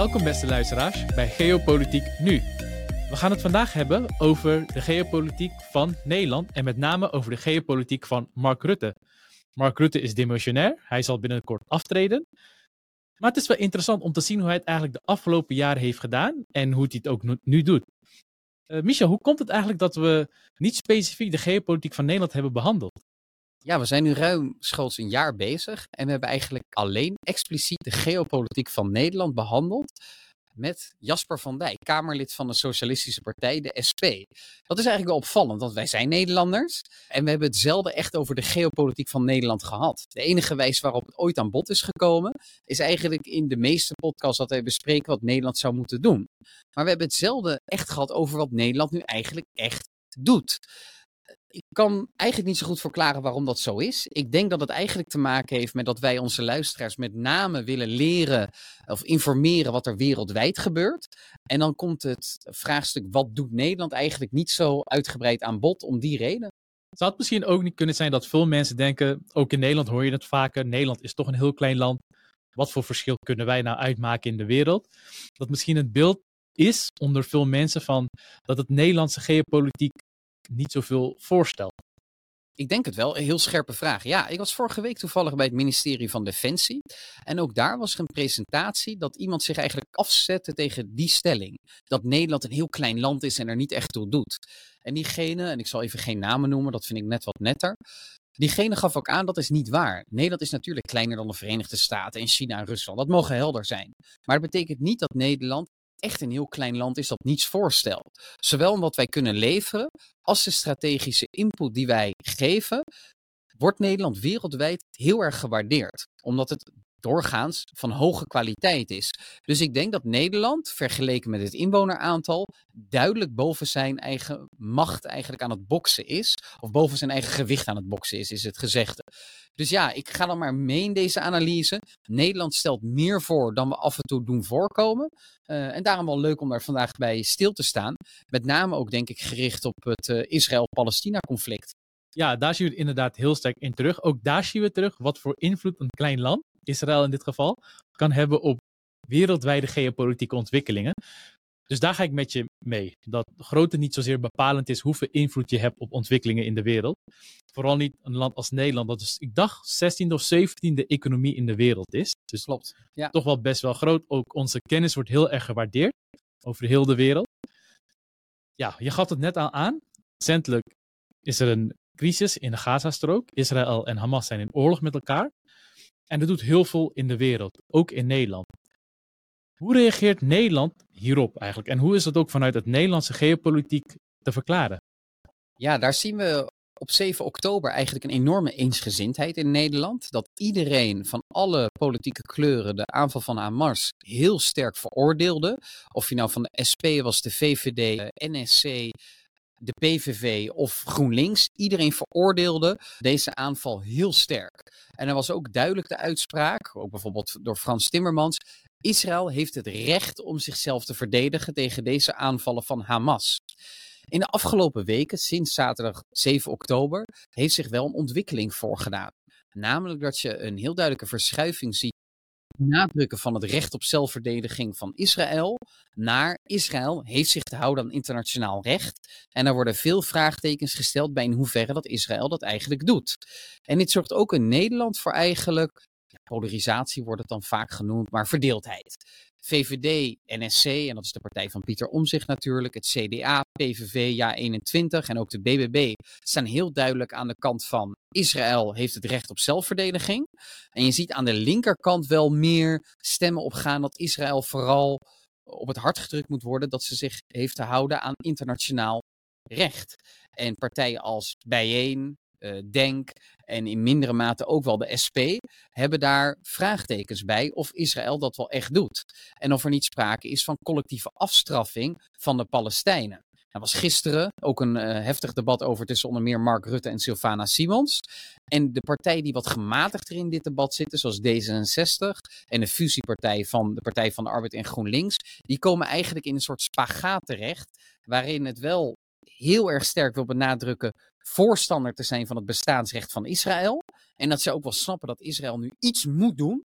Welkom beste luisteraars bij Geopolitiek Nu. We gaan het vandaag hebben over de geopolitiek van Nederland en met name over de geopolitiek van Mark Rutte. Mark Rutte is demissionair, hij zal binnenkort aftreden. Maar het is wel interessant om te zien hoe hij het eigenlijk de afgelopen jaren heeft gedaan en hoe hij het ook nu doet. Uh, Michel, hoe komt het eigenlijk dat we niet specifiek de geopolitiek van Nederland hebben behandeld? Ja, we zijn nu ruimschoots een jaar bezig en we hebben eigenlijk alleen expliciet de geopolitiek van Nederland behandeld met Jasper van Dijk, Kamerlid van de Socialistische Partij, de SP. Dat is eigenlijk wel opvallend, want wij zijn Nederlanders en we hebben het zelden echt over de geopolitiek van Nederland gehad. De enige wijze waarop het ooit aan bod is gekomen, is eigenlijk in de meeste podcasts dat wij bespreken wat Nederland zou moeten doen. Maar we hebben het zelden echt gehad over wat Nederland nu eigenlijk echt doet. Ik kan eigenlijk niet zo goed verklaren waarom dat zo is. Ik denk dat het eigenlijk te maken heeft met dat wij onze luisteraars met name willen leren of informeren wat er wereldwijd gebeurt. En dan komt het vraagstuk wat doet Nederland eigenlijk niet zo uitgebreid aan bod om die reden. Zou misschien ook niet kunnen zijn dat veel mensen denken, ook in Nederland hoor je het vaker, Nederland is toch een heel klein land. Wat voor verschil kunnen wij nou uitmaken in de wereld? Dat misschien het beeld is onder veel mensen van dat het Nederlandse geopolitiek niet zoveel voorstelt? Ik denk het wel. Een heel scherpe vraag. Ja, ik was vorige week toevallig bij het ministerie van Defensie. En ook daar was er een presentatie dat iemand zich eigenlijk afzette tegen die stelling. Dat Nederland een heel klein land is en er niet echt toe doet. En diegene, en ik zal even geen namen noemen, dat vind ik net wat netter. Diegene gaf ook aan dat is niet waar. Nederland is natuurlijk kleiner dan de Verenigde Staten en China en Rusland. Dat mogen helder zijn. Maar dat betekent niet dat Nederland echt een heel klein land is dat niets voorstelt. Zowel omdat wij kunnen leveren, als de strategische input die wij geven, wordt Nederland wereldwijd heel erg gewaardeerd. Omdat het doorgaans van hoge kwaliteit is. Dus ik denk dat Nederland, vergeleken met het inwoneraantal, duidelijk boven zijn eigen macht eigenlijk aan het boksen is. Of boven zijn eigen gewicht aan het boksen is, is het gezegde. Dus ja, ik ga dan maar mee in deze analyse. Nederland stelt meer voor dan we af en toe doen voorkomen. Uh, en daarom wel leuk om daar vandaag bij stil te staan. Met name ook, denk ik, gericht op het uh, Israël-Palestina-conflict. Ja, daar zien we het inderdaad heel sterk in terug. Ook daar zien we terug wat voor invloed een klein land, Israël in dit geval, kan hebben op wereldwijde geopolitieke ontwikkelingen. Dus daar ga ik met je mee. Dat grootte niet zozeer bepalend is hoeveel invloed je hebt op ontwikkelingen in de wereld. Vooral niet een land als Nederland, dat is, ik dacht, 16e of 17e economie in de wereld is. Dus klopt. Ja. Toch wel best wel groot. Ook onze kennis wordt heel erg gewaardeerd over heel de wereld. Ja, je gaf het net al aan. Recentelijk is er een crisis in de Gazastrook. Israël en Hamas zijn in oorlog met elkaar. En dat doet heel veel in de wereld, ook in Nederland. Hoe reageert Nederland hierop eigenlijk? En hoe is dat ook vanuit het Nederlandse geopolitiek te verklaren? Ja, daar zien we op 7 oktober eigenlijk een enorme eensgezindheid in Nederland. Dat iedereen van alle politieke kleuren de aanval van Hamas heel sterk veroordeelde. Of je nou van de SP was, de VVD, NSC, de PVV of GroenLinks. Iedereen veroordeelde deze aanval heel sterk. En er was ook duidelijk de uitspraak, ook bijvoorbeeld door Frans Timmermans. Israël heeft het recht om zichzelf te verdedigen tegen deze aanvallen van Hamas. In de afgelopen weken, sinds zaterdag 7 oktober, heeft zich wel een ontwikkeling voorgedaan. Namelijk dat je een heel duidelijke verschuiving ziet nadrukken van het recht op zelfverdediging van Israël naar Israël heeft zich te houden aan internationaal recht. En er worden veel vraagtekens gesteld bij in hoeverre dat Israël dat eigenlijk doet. En dit zorgt ook in Nederland voor eigenlijk, polarisatie wordt het dan vaak genoemd, maar verdeeldheid. VVD, NSC, en dat is de partij van Pieter Omzicht natuurlijk, het CDA, PVV, Ja21 en ook de BBB staan heel duidelijk aan de kant van Israël heeft het recht op zelfverdediging. En je ziet aan de linkerkant wel meer stemmen opgaan dat Israël vooral op het hart gedrukt moet worden dat ze zich heeft te houden aan internationaal recht. En partijen als Bijeen, Denk en in mindere mate ook wel de SP hebben daar vraagtekens bij of Israël dat wel echt doet. En of er niet sprake is van collectieve afstraffing van de Palestijnen. Er was gisteren ook een uh, heftig debat over tussen onder meer Mark Rutte en Sylvana Simons. En de partijen die wat gematigder in dit debat zitten, zoals D66 en de fusiepartij van de Partij van de Arbeid en GroenLinks, die komen eigenlijk in een soort spagaat terecht, waarin het wel heel erg sterk wil benadrukken voorstander te zijn van het bestaansrecht van Israël. En dat ze ook wel snappen dat Israël nu iets moet doen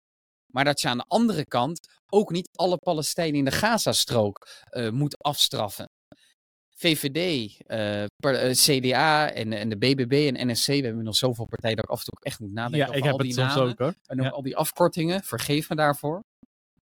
Maar dat je aan de andere kant ook niet alle Palestijnen in de Gazastrook uh, moet afstraffen. VVD, uh, eh, CDA en, en de BBB en NSC. We hebben nog zoveel partijen dat ik af en toe echt moet nadenken ja, over ik heb al die het soms namen. ook hoor. En ook Ja. al die afkortingen. Vergeef me daarvoor.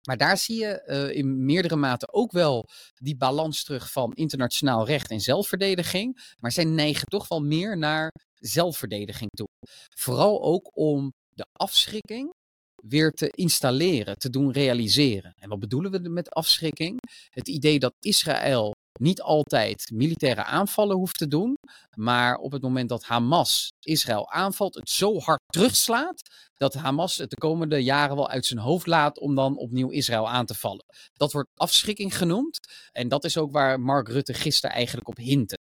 Maar daar zie je eh, in meerdere mate ook wel die balans terug van internationaal recht en zelfverdediging. Maar zij neigen toch wel meer naar zelfverdediging toe. Vooral ook om de afschrikking weer te installeren, te doen realiseren. En wat bedoelen we met afschrikking? Het idee dat Israël niet altijd militaire aanvallen hoeft te doen, maar op het moment dat Hamas Israël aanvalt, het zo hard terugslaat dat Hamas het de komende jaren wel uit zijn hoofd laat om dan opnieuw Israël aan te vallen. Dat wordt afschrikking genoemd en dat is ook waar Mark Rutte gisteren eigenlijk op hintte.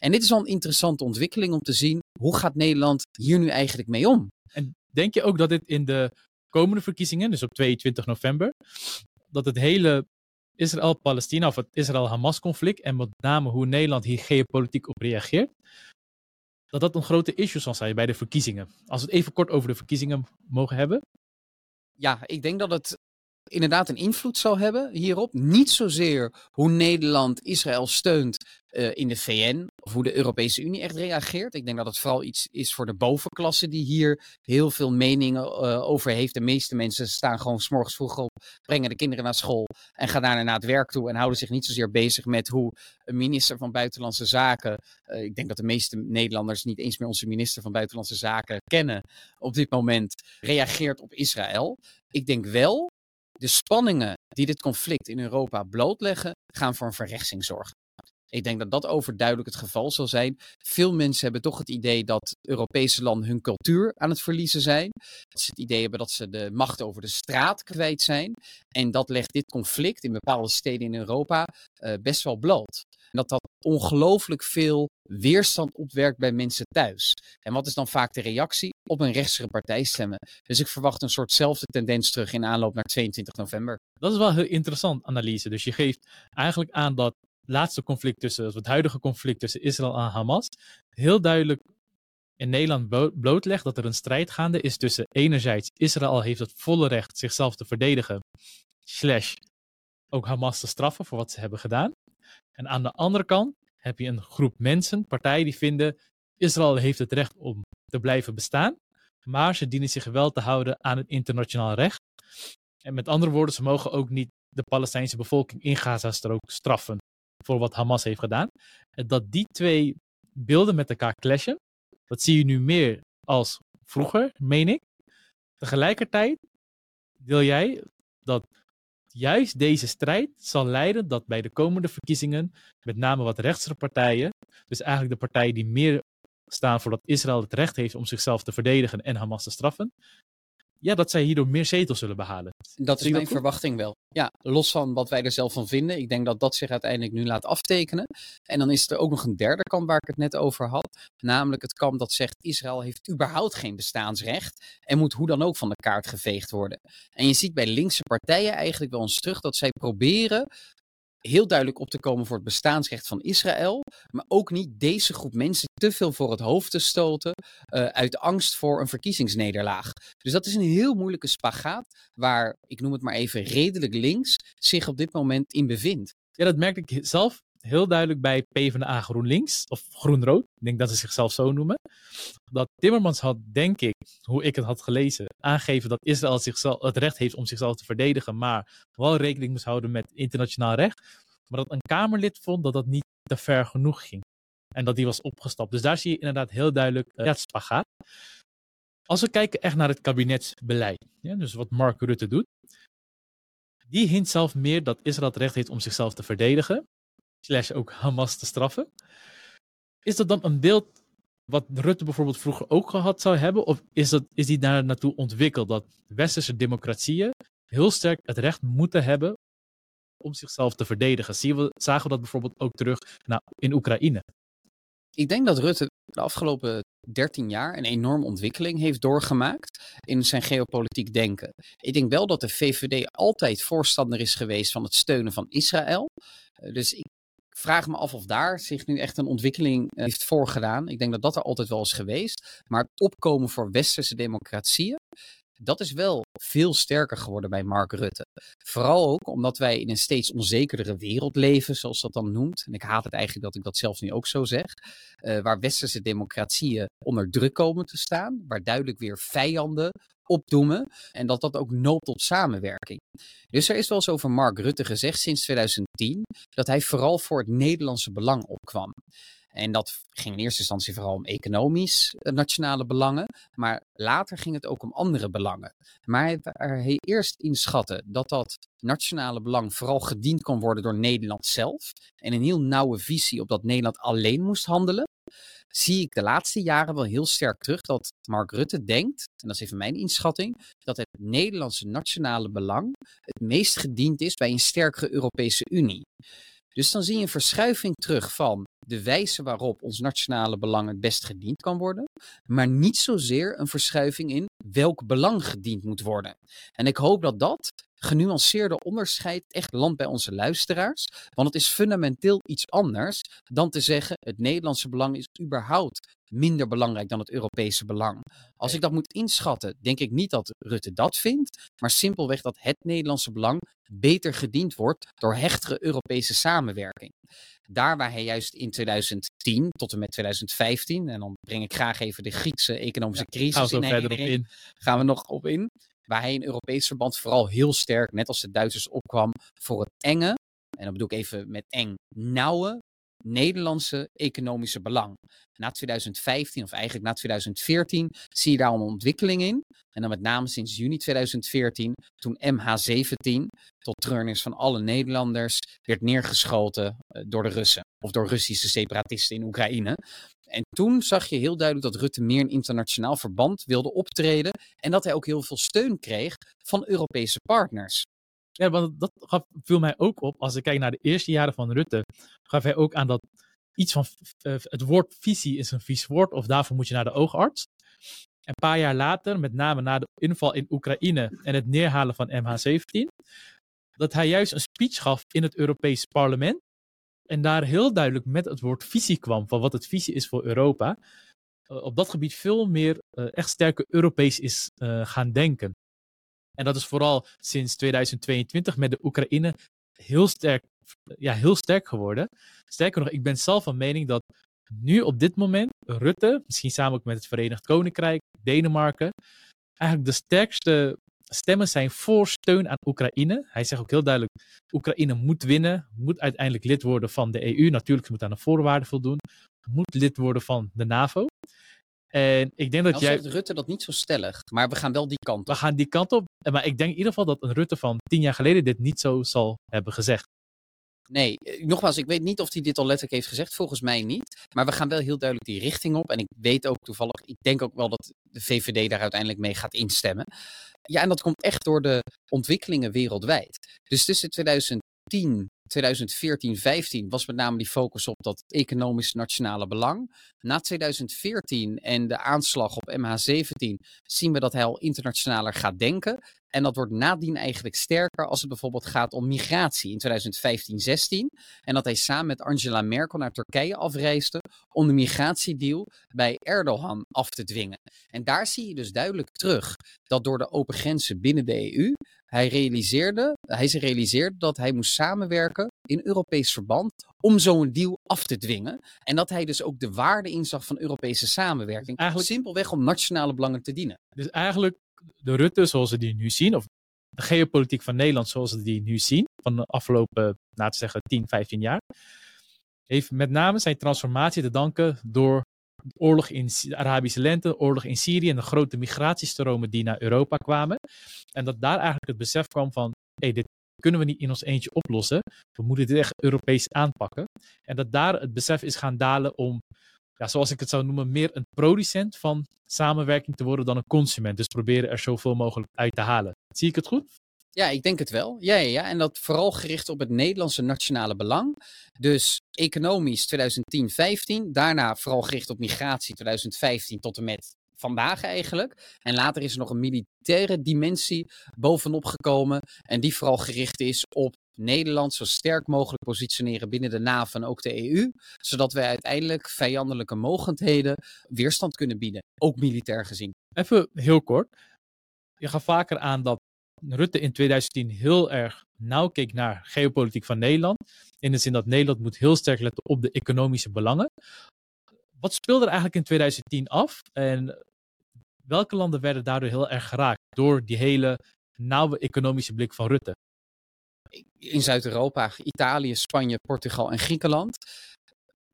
En dit is wel een interessante ontwikkeling om te zien hoe gaat Nederland hier nu eigenlijk mee om? En denk je ook dat dit in de komende verkiezingen, dus op 22 november, dat het hele Israël-Palestina of het Israël-Hamas-conflict en met name hoe Nederland hier geopolitiek op reageert, dat dat een grote issue zal zijn bij de verkiezingen. Als we het even kort over de verkiezingen mogen hebben. Ja, ik denk dat het inderdaad een invloed zal hebben hierop. Niet zozeer hoe Nederland Israël steunt uh, in de VN of hoe de Europese Unie echt reageert. Ik denk dat het vooral iets is voor de bovenklasse die hier heel veel meningen uh, over heeft. De meeste mensen staan gewoon s'morgens vroeg op, brengen de kinderen naar school en gaan daarna naar het werk toe en houden zich niet zozeer bezig met hoe een minister van Buitenlandse Zaken, uh, ik denk dat de meeste Nederlanders niet eens meer onze minister van Buitenlandse Zaken kennen op dit moment, reageert op Israël. Ik denk wel de spanningen die dit conflict in Europa blootleggen, gaan voor een verrechtsing zorgen. Ik denk dat dat overduidelijk het geval zal zijn. Veel mensen hebben toch het idee dat Europese landen hun cultuur aan het verliezen zijn. Dat ze het idee hebben dat ze de macht over de straat kwijt zijn. En dat legt dit conflict in bepaalde steden in Europa uh, best wel bloot. En dat dat ongelooflijk veel weerstand opwerkt bij mensen thuis. En wat is dan vaak de reactie? Op een rechtsere partij stemmen. Dus ik verwacht een soortzelfde tendens terug in aanloop naar 22 november. Dat is wel heel interessant analyse. Dus je geeft eigenlijk aan dat laatste conflict tussen, het huidige conflict tussen Israël en Hamas, heel duidelijk in Nederland blootlegt dat er een strijd gaande is tussen enerzijds Israël heeft het volle recht zichzelf te verdedigen, slash ook Hamas te straffen voor wat ze hebben gedaan. En aan de andere kant heb je een groep mensen, partijen die vinden Israël heeft het recht om te blijven bestaan, maar ze dienen zich wel te houden aan het internationaal recht. En met andere woorden, ze mogen ook niet de Palestijnse bevolking in Gaza-strook straffen voor wat Hamas heeft gedaan. En dat die twee beelden met elkaar clashen, dat zie je nu meer als vroeger, meen ik. Tegelijkertijd wil jij dat juist deze strijd zal leiden dat bij de komende verkiezingen, met name wat rechtse partijen, dus eigenlijk de partijen die meer staan voor dat Israël het recht heeft om zichzelf te verdedigen en Hamas te straffen, ja, dat zij hierdoor meer zetels zullen behalen. Dat is je mijn dat verwachting wel. Ja, los van wat wij er zelf van vinden. Ik denk dat dat zich uiteindelijk nu laat aftekenen. En dan is er ook nog een derde kamp waar ik het net over had. Namelijk het kamp dat zegt Israël heeft überhaupt geen bestaansrecht. En moet hoe dan ook van de kaart geveegd worden. En je ziet bij linkse partijen eigenlijk wel eens terug dat zij proberen heel duidelijk op te komen voor het bestaansrecht van Israël, maar ook niet deze groep mensen te veel voor het hoofd te stoten uh, uit angst voor een verkiezingsnederlaag. Dus dat is een heel moeilijke spagaat waar, ik noem het maar even, redelijk links zich op dit moment in bevindt. Ja, dat merkte ik zelf heel duidelijk bij PvdA GroenLinks, of GroenRood, ik denk dat ze zichzelf zo noemen. Dat Timmermans had, denk ik, hoe ik het had gelezen, aangegeven dat Israël zichzelf, het recht heeft om zichzelf te verdedigen, maar wel rekening moest houden met internationaal recht. Maar dat een Kamerlid vond dat dat niet te ver genoeg ging. En dat die was opgestapt. Dus daar zie je inderdaad heel duidelijk uh, ja, het spagaat. Als we kijken echt naar het kabinetsbeleid, ja, dus wat Mark Rutte doet, die hint zelf meer dat Israël het recht heeft om zichzelf te verdedigen, slash ook Hamas te straffen. Is dat dan een beeld wat Rutte bijvoorbeeld vroeger ook gehad zou hebben? Of is, dat, is die daar naartoe ontwikkeld dat westerse democratieën heel sterk het recht moeten hebben om zichzelf te verdedigen? Zagen we dat bijvoorbeeld ook terug in Oekraïne? Ik denk dat Rutte de afgelopen 13 jaar een enorme ontwikkeling heeft doorgemaakt in zijn geopolitiek denken. Ik denk wel dat de VVD altijd voorstander is geweest van het steunen van Israël. Dus ik vraag me af of daar zich nu echt een ontwikkeling heeft voorgedaan. Ik denk dat dat er altijd wel is geweest. Maar het opkomen voor westerse democratieën, dat is wel veel sterker geworden bij Mark Rutte. Vooral ook omdat wij in een steeds onzekerdere wereld leven, zoals dat dan noemt. En ik haat het eigenlijk dat ik dat zelfs nu ook zo zeg. Uh, waar westerse democratieën onder druk komen te staan. Waar duidelijk weer vijanden opdoemen. En dat dat ook noopt tot samenwerking. Dus er is wel eens over Mark Rutte gezegd sinds 2010 dat hij vooral voor het Nederlandse belang opkwam. En dat ging in eerste instantie vooral om economisch eh, nationale belangen, maar later ging het ook om andere belangen. Maar hij eerst inschatten dat dat nationale belang vooral gediend kon worden door Nederland zelf en een heel nauwe visie op dat Nederland alleen moest handelen, zie ik de laatste jaren wel heel sterk terug dat Mark Rutte denkt, en dat is even mijn inschatting, dat het Nederlandse nationale belang het meest gediend is bij een sterkere Europese Unie. Dus dan zie je een verschuiving terug van de wijze waarop ons nationale belang het best gediend kan worden, maar niet zozeer een verschuiving in welk belang gediend moet worden. En ik hoop dat dat genuanceerde onderscheid echt landt bij onze luisteraars, want het is fundamenteel iets anders dan te zeggen het Nederlandse belang is überhaupt minder belangrijk dan het Europese belang. Als ik dat moet inschatten, denk ik niet dat Rutte dat vindt, maar simpelweg dat het Nederlandse belang beter gediend wordt door hechtere Europese samenwerking. Daar waar hij juist in 2010 tot en met 2015, en dan breng ik graag even de Griekse economische crisis in, verder in. Gaan we nog op in. Waar hij in Europees verband vooral heel sterk, net als de Duitsers, opkwam voor het enge, en dan bedoel ik even met eng, nauwe Nederlandse economische belang. Na 2015, of eigenlijk na 2014, zie je daar een ontwikkeling in. En dan met name sinds juni 2014, toen MH17, tot treurnis van alle Nederlanders, werd neergeschoten eh, door de Russen. Of door Russische separatisten in Oekraïne. En toen zag je heel duidelijk dat Rutte meer in internationaal verband wilde optreden. En dat hij ook heel veel steun kreeg van Europese partners. Ja, want dat gaf, viel mij ook op. Als ik kijk naar de eerste jaren van Rutte, gaf hij ook aan dat iets van uh, het woord visie is een vies woord, of daarvoor moet je naar de oogarts. Een paar jaar later, met name na de inval in Oekraïne en het neerhalen van MH17, dat hij juist een speech gaf in het Europees Parlement. En daar heel duidelijk met het woord visie kwam, van wat het visie is voor Europa. Uh, op dat gebied veel meer uh, echt sterker Europees is gaan denken. En dat is vooral sinds 2022 met de Oekraïne heel sterk, ja, heel sterk geworden. Sterker nog, ik ben zelf van mening dat nu op dit moment Rutte, misschien samen ook met het Verenigd Koninkrijk, Denemarken, eigenlijk de sterkste stemmen zijn voor steun aan Oekraïne. Hij zegt ook heel duidelijk: Oekraïne moet winnen, moet uiteindelijk lid worden van de EU. Natuurlijk, ze moet aan de voorwaarden voldoen, moet lid worden van de NAVO. En ik denk dat nou, jij. Rutte dat niet zo stellig, maar we gaan wel die kant op. We gaan die kant op. Maar ik denk in ieder geval dat een Rutte van tien jaar geleden dit niet zo zal hebben gezegd. Nee, eh, nogmaals, ik weet niet of hij dit al letterlijk heeft gezegd. Volgens mij niet. Maar we gaan wel heel duidelijk die richting op. En ik weet ook toevallig, ik denk ook wel dat de VVD daar uiteindelijk mee gaat instemmen. Ja, en dat komt echt door de ontwikkelingen wereldwijd. Dus tussen 2010 2014, 15 was met name die focus op dat economisch nationale belang. Na 2014 en de aanslag op MH17 zien we dat hij al internationaler gaat denken. En dat wordt nadien eigenlijk sterker als het bijvoorbeeld gaat om migratie in 2015-16. En dat hij samen met Angela Merkel naar Turkije afreisde om de migratiedeal bij Erdogan af te dwingen. En daar zie je dus duidelijk terug dat door de open grenzen binnen de EU hij realiseerde, hij zich realiseerde dat hij moest samenwerken in Europees verband om zo'n deal af te dwingen. En dat hij dus ook de waarde inzag van Europese samenwerking. Eigenlijk simpelweg om nationale belangen te dienen. Dus eigenlijk de Rutte zoals we die nu zien, of de geopolitiek van Nederland zoals we die nu zien, van de afgelopen, laten zeggen, 10, 15 jaar, heeft met name zijn transformatie te danken door de oorlog in de Arabische lente, oorlog in Syrië en de grote migratiestromen die naar Europa kwamen. En dat daar eigenlijk het besef kwam van, hey, dit kunnen we niet in ons eentje oplossen. We moeten dit echt Europees aanpakken. En dat daar het besef is gaan dalen om ja, zoals ik het zou noemen, meer een producent van samenwerking te worden dan een consument. Dus proberen er zoveel mogelijk uit te halen. Zie ik het goed? Ja, ik denk het wel. Ja, ja. En dat vooral gericht op het Nederlandse nationale belang. Dus economisch 2010-15. Daarna vooral gericht op migratie 2015 tot en met vandaag eigenlijk. En later is er nog een militaire dimensie bovenop gekomen. En die vooral gericht is op Nederland zo sterk mogelijk positioneren binnen de NAVO en ook de EU, zodat wij uiteindelijk vijandelijke mogendheden weerstand kunnen bieden, ook militair gezien. Even heel kort. je gaf vaker aan dat Rutte in 2010 heel erg nauw keek naar geopolitiek van Nederland. In de zin dat Nederland moet heel sterk letten op de economische belangen. Wat speelde er eigenlijk in 2010 af? En welke landen werden daardoor heel erg geraakt door die hele nauwe economische blik van Rutte? In Zuid-Europa, Italië, Spanje, Portugal en Griekenland.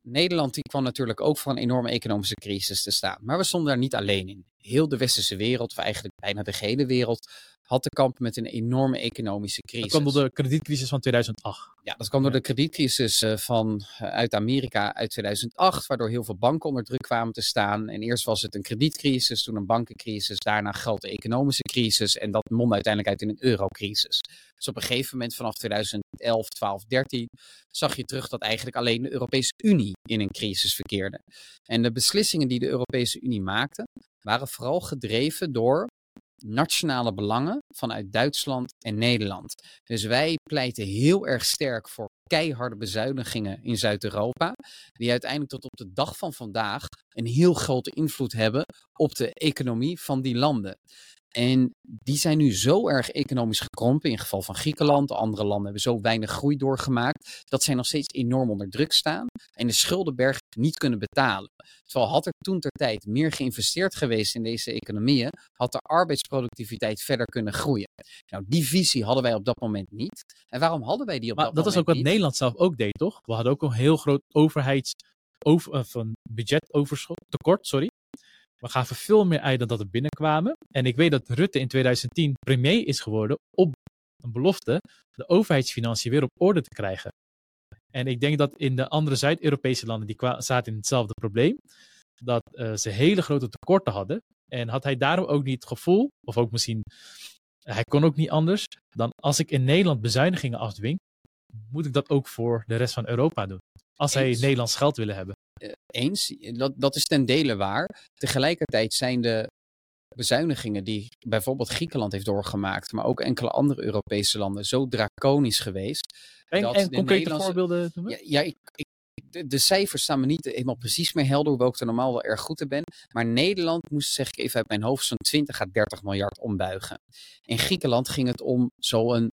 Nederland die kwam natuurlijk ook voor een enorme economische crisis te staan. Maar we stonden daar niet alleen in. Heel de westerse wereld, of eigenlijk bijna de gehele wereld, had te kampen met een enorme economische crisis. Dat kwam door de kredietcrisis van 2008. Ja, dat kwam door de kredietcrisis eh, van, uh, uit Amerika uit 2008, waardoor heel veel banken onder druk kwamen te staan. En eerst was het een kredietcrisis, toen een bankencrisis, daarna een grote economische crisis en dat mondde uiteindelijk uit in een eurocrisis. Dus op een gegeven moment vanaf 2011, 12, 13 zag je terug dat eigenlijk alleen de Europese Unie in een crisis verkeerde. En de beslissingen die de Europese Unie maakte, waren vooral gedreven door nationale belangen vanuit Duitsland en Nederland. Dus wij pleiten heel erg sterk voor keiharde bezuinigingen in Zuid-Europa, die uiteindelijk tot op de dag van vandaag een heel grote invloed hebben op de economie van die landen. En die zijn nu zo erg economisch gekrompen, in het geval van Griekenland. Andere landen hebben zo weinig groei doorgemaakt, dat zij nog steeds enorm onder druk staan en de schuldenberg niet kunnen betalen. Terwijl had er toen ter tijd meer geïnvesteerd geweest in deze economieën, had de arbeidsproductiviteit verder kunnen groeien. Nou, die visie hadden wij op dat moment niet. En waarom hadden wij die op maar dat, dat moment is ook wat niet? Nederland zelf ook deed, toch? We hadden ook een heel groot overheids... Over, of een budgetoverschot, tekort, sorry. We gaven veel meer uit dan dat er binnenkwamen. En ik weet dat Rutte in 2010 premier is geworden op een belofte de overheidsfinanciën weer op orde te krijgen. En ik denk dat in de andere Zuid-Europese landen, die zaten in hetzelfde probleem, dat eh, ze hele grote tekorten hadden. En had hij daarom ook niet het gevoel, of ook misschien, hij kon ook niet anders, dan als ik in Nederland bezuinigingen afdwing, moet ik dat ook voor de rest van Europa doen. Als zij. Nederlands geld willen hebben. Eh, eens, dat, dat is ten dele waar. Tegelijkertijd zijn de bezuinigingen die bijvoorbeeld Griekenland heeft doorgemaakt, maar ook enkele andere Europese landen, zo draconisch geweest. En, dat en concrete Nederlandse- voorbeelden? Ja, ja ik, ik, de, de cijfers staan me niet helemaal precies meer helder, hoewel ik er normaal wel erg goed in ben. Maar Nederland moest, zeg ik even uit mijn hoofd, zo'n 20 à 30 miljard ombuigen. In Griekenland ging het om zo'n,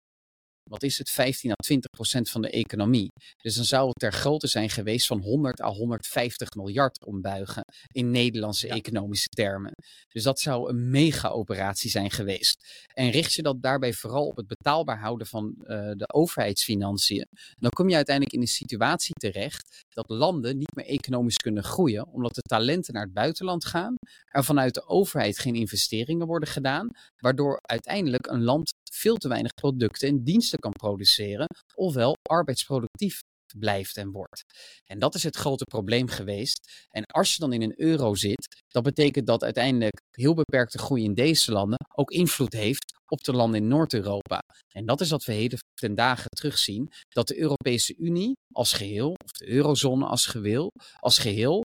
wat is het, 15 à 20 procent van de economie. Dus dan zou het ter grootte zijn geweest van 100 à 150 miljard ombuigen in Nederlandse Ja. economische termen. Dus dat zou een mega-operatie zijn geweest. En richt je dat daarbij vooral op het betaalbaar houden van eh, de overheidsfinanciën, dan kom je uiteindelijk in een situatie terecht dat landen niet meer economisch kunnen groeien, omdat de talenten naar het buitenland gaan, er vanuit de overheid geen investeringen worden gedaan, waardoor uiteindelijk een land veel te weinig producten en diensten kan produceren, ofwel arbeidsproductief blijft en wordt. En dat is het grote probleem geweest. En als je dan in een euro zit, dat betekent dat uiteindelijk heel beperkte groei in deze landen ook invloed heeft op de landen in Noord-Europa. En dat is wat we heden ten dagen terugzien, dat de Europese Unie als geheel, of de eurozone als geheel, als geheel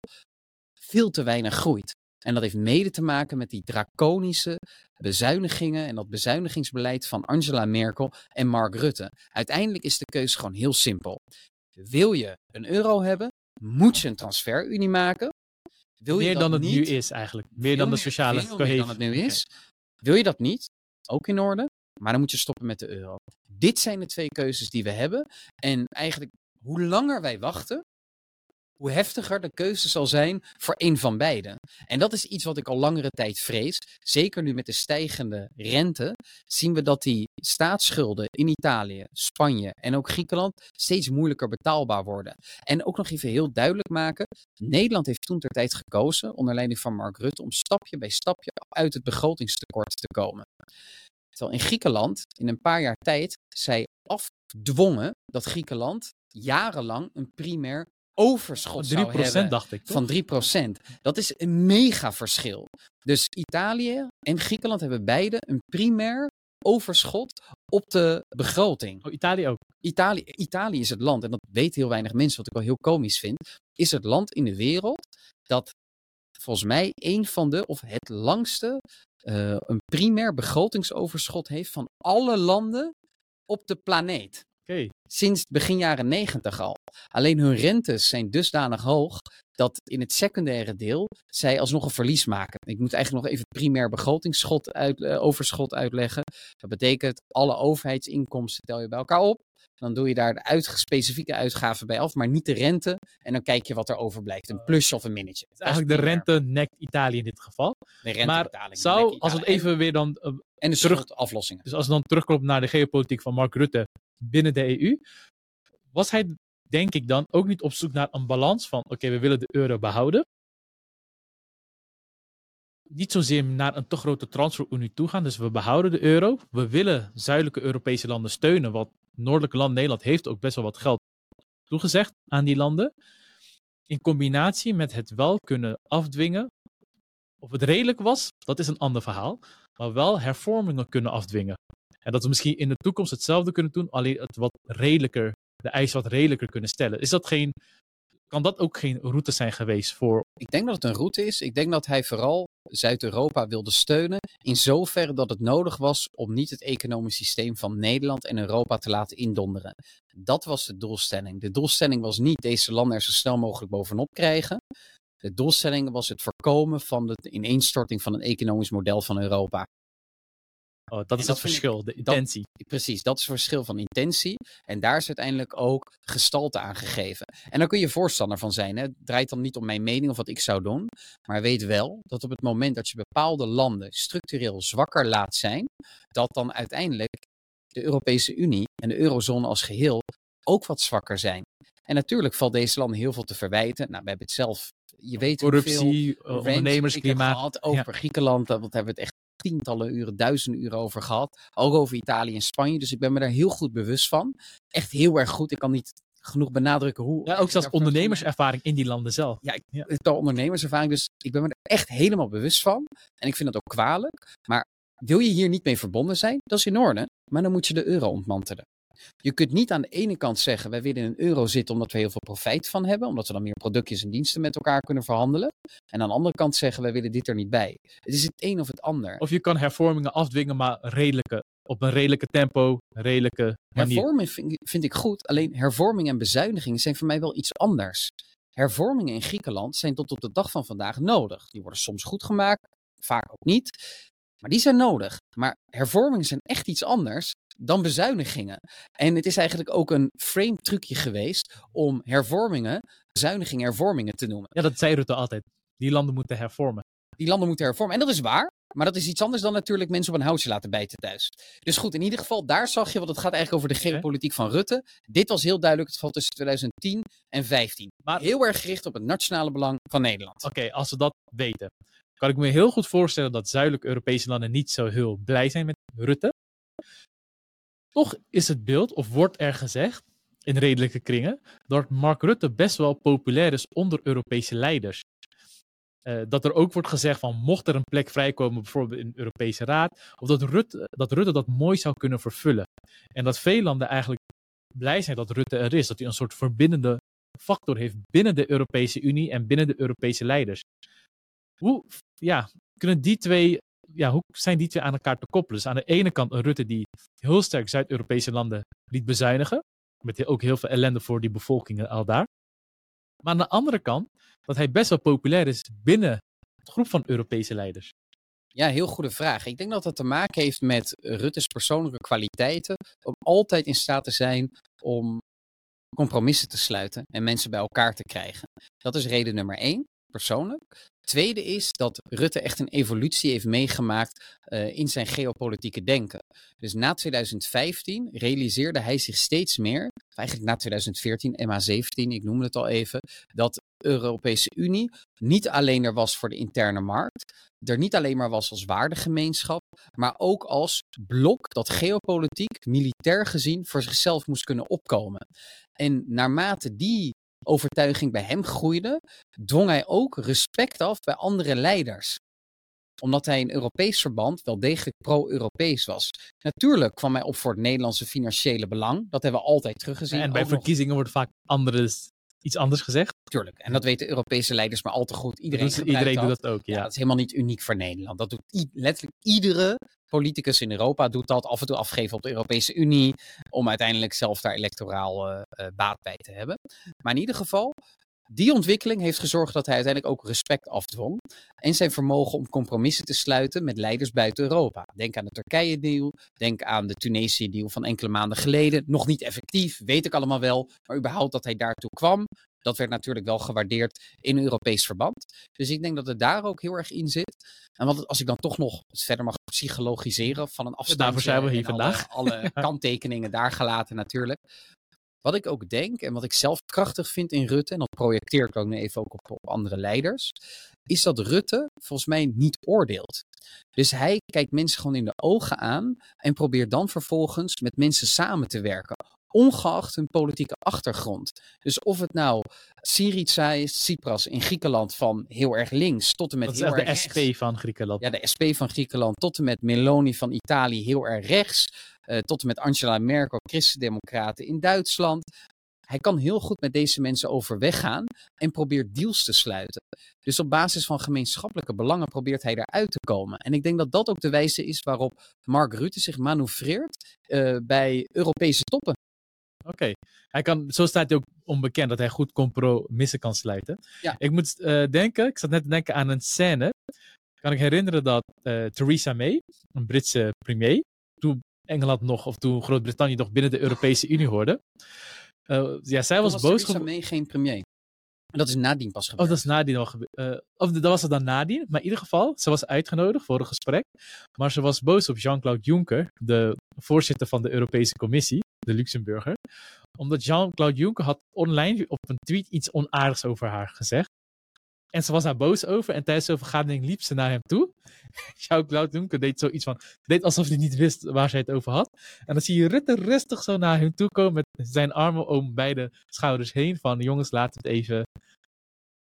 veel te weinig groeit. En dat heeft mede te maken met die draconische bezuinigingen en dat bezuinigingsbeleid van Angela Merkel en Mark Rutte. Uiteindelijk is de keuze gewoon heel simpel. Wil je een euro hebben, moet je een transferunie maken. Wil je Meer dat dan het niet, nu is eigenlijk. Meer dan de sociale veel cohesie. dan het nu is. Wil je dat niet? Ook in orde. Maar dan moet je stoppen met de euro. Dit zijn de twee keuzes die we hebben. En eigenlijk, hoe langer wij wachten, hoe heftiger de keuze zal zijn voor één van beiden. En dat is iets wat ik al langere tijd vrees. Zeker nu met de stijgende rente, zien we dat die staatsschulden in Italië, Spanje en ook Griekenland steeds moeilijker betaalbaar worden. En ook nog even heel duidelijk maken: Nederland heeft toen ter tijd gekozen, onder leiding van Mark Rutte, om stapje bij stapje uit het begrotingstekort te komen. Terwijl in Griekenland in een paar jaar tijd zij afdwongen dat Griekenland jarenlang een primair overschot 3% zou hebben dacht ik. Toch? van 3%. Dat is een mega verschil. Dus Italië en Griekenland hebben beide een primair overschot op de begroting. Oh, Italië ook. Italië, Italië is het land, en dat weten heel weinig mensen, wat ik wel heel komisch vind, is het land in de wereld dat volgens mij een van de, of het langste, eh, een primair begrotingsoverschot heeft van alle landen op de planeet. Sinds begin jaren negentig al. Alleen hun rentes zijn dusdanig hoog dat in het secundaire deel zij alsnog een verlies maken. Ik moet eigenlijk nog even het primair begrotingsschot uit, eh, overschot uitleggen. Dat betekent alle overheidsinkomsten tel je bij elkaar op. Dan doe je daar de uit, specifieke uitgaven bij af, maar niet de rente. En dan kijk je wat er overblijft. Een plusje of een minnetje. Dus eigenlijk de rente nekt Italië in dit geval. De rente maar zou, als we het even weer dan eh, En, de terug- schuldaflossingen. Dus als we dan terugkomt naar de geopolitiek van Mark Rutte binnen de EU, was hij, denk ik dan, ook niet op zoek naar een balans van: oké, we willen de euro behouden. Niet zozeer naar een te grote transferunie toe gaan. Dus we behouden de euro. We willen zuidelijke Europese landen steunen. Het noordelijke land Nederland heeft ook best wel wat geld toegezegd aan die landen. In combinatie met het wel kunnen afdwingen. Of het redelijk was, dat is een ander verhaal. Maar wel hervormingen kunnen afdwingen. En dat we misschien in de toekomst hetzelfde kunnen doen, alleen het wat redelijker, de eisen wat redelijker kunnen stellen. Is dat geen, kan dat ook geen route zijn geweest voor. Ik denk dat het een route is. Ik denk dat hij vooral Zuid-Europa wilde steunen. In zoverre dat het nodig was om niet het economisch systeem van Nederland en Europa te laten indonderen. Dat was de doelstelling. De doelstelling was niet deze landen er zo snel mogelijk bovenop krijgen. De doelstelling was het voorkomen van de ineenstorting van een economisch model van Europa. Oh, dat En is dat het ik- verschil, de dat- intentie. Precies, dat is het verschil van intentie. En daar is uiteindelijk ook gestalte aan gegeven. En daar kun je voorstander van zijn. Hè. Het draait dan niet om mijn mening of wat ik zou doen. Maar weet wel dat op het moment dat je bepaalde landen structureel zwakker laat zijn, dat dan uiteindelijk de Europese Unie en de eurozone als geheel ook wat zwakker zijn. En natuurlijk valt deze landen heel veel te verwijten. Nou, we hebben het zelf, je weet Corruptie, eh, ondernemersklimaat. gehad over Griekenland. Daar hebben we het echt tientallen uren, duizenden uren over gehad. Ook over Italië en Spanje. Dus ik ben me daar heel goed bewust van. Echt heel erg goed. Ik kan niet genoeg benadrukken hoe. Ja, ook zelfs ondernemerservaring in die landen zelf. Ja, ik, Ja. ondernemerservaring. Dus ik ben me er echt helemaal bewust van. En ik vind dat ook kwalijk. Maar wil je hier niet mee verbonden zijn? Dat is in orde. Maar dan moet je de euro ontmantelen. Je kunt niet aan de ene kant zeggen, wij willen in een euro zitten omdat we heel veel profijt van hebben, omdat we dan meer productjes en diensten met elkaar kunnen verhandelen. En aan de andere kant zeggen, wij willen dit er niet bij. Het is het een of het ander. Of je kan hervormingen afdwingen, maar redelijke, op een redelijke tempo, redelijke manier. Hervorming vind, ik- vind ik goed, alleen hervorming en bezuinigingen zijn voor mij wel iets anders. Hervormingen in Griekenland zijn tot op de dag van vandaag nodig. Die worden soms goed gemaakt, vaak ook niet. Maar die zijn nodig. Maar hervormingen zijn echt iets anders dan bezuinigingen. En het is eigenlijk ook een frame trucje geweest om hervormingen, bezuinigingen, hervormingen te noemen. Ja, dat zei Rutte altijd. Die landen moeten hervormen. Die landen moeten hervormen. En dat is waar. Maar dat is iets anders dan natuurlijk mensen op een houtje laten bijten thuis. Dus goed, in ieder geval, daar zag je, want het gaat eigenlijk over de geopolitiek van Rutte. Dit was heel duidelijk het geval tussen 2010 en 2015. Maar Heel erg gericht op het nationale belang van Nederland. Oké, als we dat weten, kan ik me heel goed voorstellen dat zuidelijke Europese landen niet zo heel blij zijn met Rutte. Toch is het beeld, of wordt er gezegd, in redelijke kringen, dat Mark Rutte best wel populair is onder Europese leiders. Eh, dat er ook wordt gezegd van mocht er een plek vrijkomen, bijvoorbeeld in de Europese Raad, of dat Rutte, dat Rutte dat mooi zou kunnen vervullen. En dat veel landen eigenlijk blij zijn dat Rutte er is, dat hij een soort verbindende factor heeft binnen de Europese Unie en binnen de Europese leiders. Hoe ja, kunnen die twee, ja, hoe zijn die twee aan elkaar te koppelen? Dus aan de ene kant een Rutte die heel sterk Zuid-Europese landen liet bezuinigen, met ook heel veel ellende voor die bevolkingen al daar. Maar aan de andere kant dat hij best wel populair is binnen het groep van Europese leiders. Ja, heel goede vraag. Ik denk dat dat te maken heeft met Rutte's persoonlijke kwaliteiten. Om altijd in staat te zijn om compromissen te sluiten en mensen bij elkaar te krijgen. Dat is reden nummer één, persoonlijk. Tweede is dat Rutte echt een evolutie heeft meegemaakt uh, in zijn geopolitieke denken. Dus na 2015 realiseerde hij zich steeds meer, eigenlijk na 2014, MH17, ik noemde het al even, dat de Europese Unie niet alleen er was voor de interne markt, er niet alleen maar was als waardegemeenschap, maar ook als blok dat geopolitiek, militair gezien, voor zichzelf moest kunnen opkomen. En naarmate die overtuiging bij hem groeide, dwong hij ook respect af bij andere leiders omdat hij in Europees verband wel degelijk pro-Europees was. Natuurlijk kwam hij op voor het Nederlandse financiële belang. Dat hebben we altijd teruggezien. En bij verkiezingen nog... wordt vaak andere iets anders gezegd. Tuurlijk. En dat weten Europese leiders maar al te goed. Iedereen, doet, iedereen doet dat ook, ja. ja. Dat is helemaal niet uniek voor Nederland. Dat doet letterlijk iedere politicus in Europa doet dat af en toe afgeven op de Europese Unie. Om uiteindelijk zelf daar electoraal uh, baat bij te hebben. Maar in ieder geval, die ontwikkeling heeft gezorgd dat hij uiteindelijk ook respect afdwong. En zijn vermogen om compromissen te sluiten met leiders buiten Europa. Denk aan de Turkije-deal, denk aan de Tunesië-deal van enkele maanden geleden. Nog niet effectief, weet ik allemaal wel. Maar überhaupt dat hij daartoe kwam, dat werd natuurlijk wel gewaardeerd in Europees verband. Dus ik denk dat het daar ook heel erg in zit. En wat, als ik dan toch nog verder mag psychologiseren van een afstand. Daarvoor zijn we hier vandaag. Alle, kanttekeningen daar gelaten natuurlijk. Wat ik ook denk en wat ik zelf krachtig vind in Rutte, en dat projecteer ik ook nu even ook op, op andere leiders, is dat Rutte volgens mij niet oordeelt. Dus hij kijkt mensen gewoon in de ogen aan en probeert dan vervolgens met mensen samen te werken ongeacht hun politieke achtergrond. Dus of het nou Syriza is, Tsipras in Griekenland van heel erg links tot en met heel erg de SP van Griekenland. Ja, de SP van Griekenland tot en met Meloni van Italië heel erg rechts. Uh, tot en met Angela Merkel, Christen-Democraten in Duitsland. Hij kan heel goed met deze mensen overweg gaan en probeert deals te sluiten. Dus op basis van gemeenschappelijke belangen probeert hij daaruit te komen. En ik denk dat dat ook de wijze is waarop Mark Rutte zich manoeuvreert uh, bij Europese toppen. Oké. Hij kan, zo staat hij ook onbekend dat hij goed compromissen kan sluiten. Ja. Ik moet uh, denken, ik zat net te denken aan een scène. Kan ik herinneren dat uh, Theresa May, een Britse premier, toen Engeland nog, of toen Groot-Brittannië nog binnen de Europese Unie hoorde. Uh, ja, zij was, was boos. Theresa May geen premier. Dat is nadien pas gebeurd. Oh, dat is nadien al gebeurd. of dat was het dan nadien. Maar in ieder geval, ze was uitgenodigd voor een gesprek. Maar ze was boos op Jean-Claude Juncker, de voorzitter van de Europese Commissie de Luxemburger. Omdat Jean-Claude Juncker had online op een tweet iets onaardigs over haar gezegd. En ze was daar boos over. En tijdens de vergadering liep ze naar hem toe. Jean-Claude Juncker deed zoiets van. deed alsof hij niet wist waar zij het over had. En dan zie je Rutte rustig zo naar hem toe komen. met zijn armen om beide schouders heen. Van jongens, laten het even.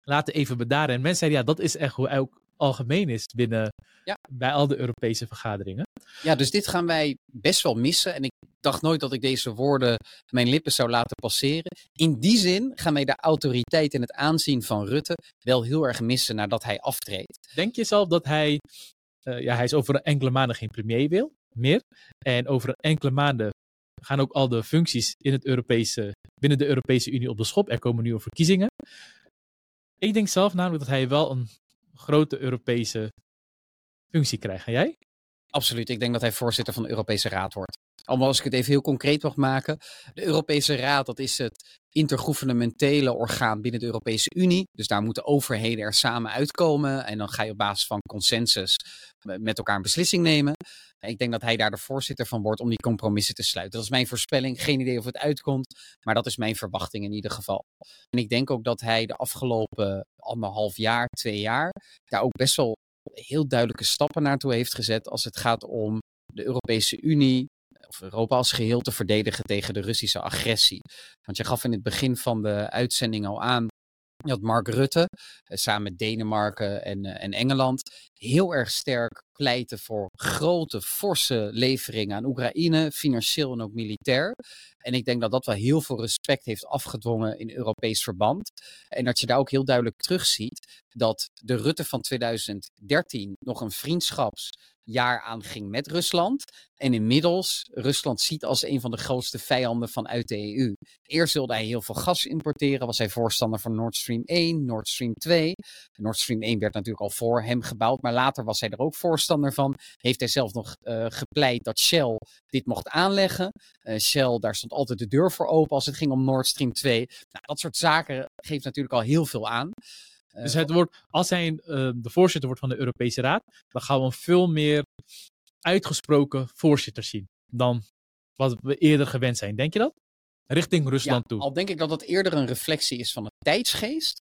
Laten even bedaren. En mensen zeiden ja, dat is echt hoe ook algemeen is binnen. Ja. bij al de Europese vergaderingen. Ja, dus dit gaan wij best wel missen. En ik dacht nooit dat ik deze woorden mijn lippen zou laten passeren. In die zin gaan wij de autoriteit en het aanzien van Rutte wel heel erg missen nadat hij aftreedt. Denk je zelf dat hij, uh, ja, hij is over enkele maanden geen premier wil, meer. En over enkele maanden gaan ook al de functies in het Europese, binnen de Europese Unie op de schop. Er komen nu verkiezingen. Ik denk zelf namelijk dat hij wel een grote Europese functie krijgt. En jij? Absoluut. Ik denk dat hij voorzitter van de Europese Raad wordt. Allemaal als ik het even heel concreet mag maken. De Europese Raad, dat is het intergouvernementele orgaan binnen de Europese Unie. Dus daar moeten overheden er samen uitkomen. En dan ga je op basis van consensus met elkaar een beslissing nemen. Ik denk dat hij daar de voorzitter van wordt om die compromissen te sluiten. Dat is mijn voorspelling. Geen idee of het uitkomt, maar dat is mijn verwachting in ieder geval. En ik denk ook dat hij de afgelopen anderhalf jaar, twee jaar, daar ook best wel heel duidelijke stappen naartoe heeft gezet als het gaat om de Europese Unie, of Europa als geheel te verdedigen tegen de Russische agressie. Want je gaf in het begin van de uitzending al aan dat Mark Rutte, eh, samen met Denemarken en, eh, en Engeland, heel erg sterk pleiten voor grote, forse leveringen aan Oekraïne, financieel en ook militair. En ik denk dat dat wel heel veel respect heeft afgedwongen in Europees verband. En dat je daar ook heel duidelijk terugziet dat de Rutte van 2013 nog een vriendschaps jaar aanging met Rusland. En inmiddels Rusland ziet als een van de grootste vijanden vanuit de EU. Eerst wilde hij heel veel gas importeren, was hij voorstander van Nord Stream 1, Nord Stream 2. Nord Stream 1 werd natuurlijk al voor hem gebouwd, maar later was hij er ook voorstander van. Heeft hij zelf nog uh, gepleit dat Shell dit mocht aanleggen. Uh, Shell, daar stond altijd de deur voor open als het ging om Nord Stream 2. Nou, dat soort zaken geeft natuurlijk al heel veel aan. Dus het wordt, als hij uh, de voorzitter wordt van de Europese Raad, dan gaan we een veel meer uitgesproken voorzitter zien dan wat we eerder gewend zijn. Denk je dat? Richting Rusland ja, toe. Al denk ik dat dat eerder een reflectie is van de tijdsgeest